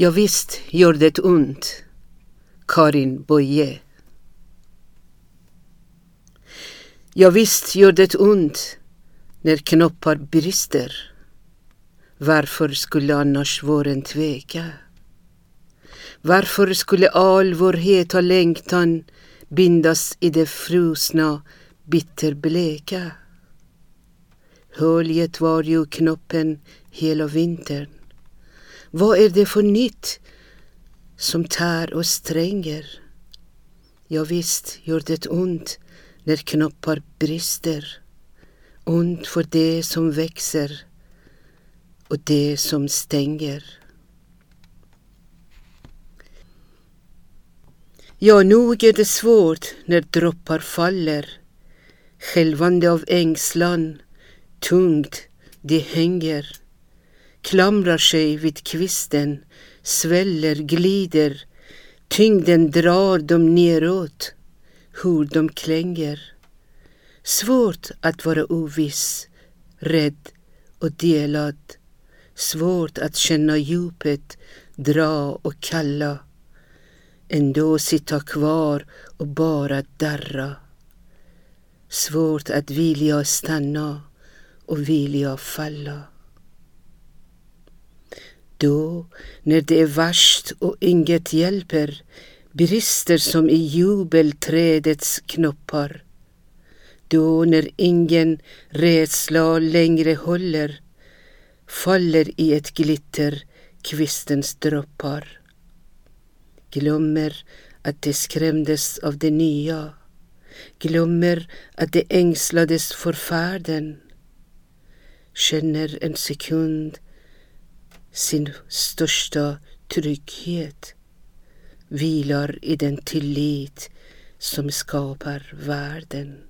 Ja visst gör det ont. Karin Boye. Ja visst gör det ont när knoppar brister. Varför skulle annars våren tveka? Varför skulle all vår heta längtan bindas i det frusna, bitterbleka? Höljet var ju knoppen hela vintern. Vad är det för nytt som tär och stränger? Ja, visst gör det ont när knoppar brister. Ont för det som växer och det som stänger. Ja, nog är det svårt när droppar faller, skälvande av ängslan, tungt det hänger, klamrar sig vid kvisten, sväller, glider, tyngden drar dem neråt, hur de klänger. Svårt att vara oviss, rädd och delad, svårt att känna djupet, dra och kalla ändå sitta kvar och bara darra. Svårt att vilja stanna och vilja falla. Då, när det är värst och inget hjälper, brister som i jubelträdets knoppar. Då när ingen rädsla längre håller, faller i ett glitter kvistens droppar. Glömmer att de skrämdes av det nya, glömmer att de ängslades för färden, känner en sekund sin största trygghet, vilar i den tillit som skapar världen.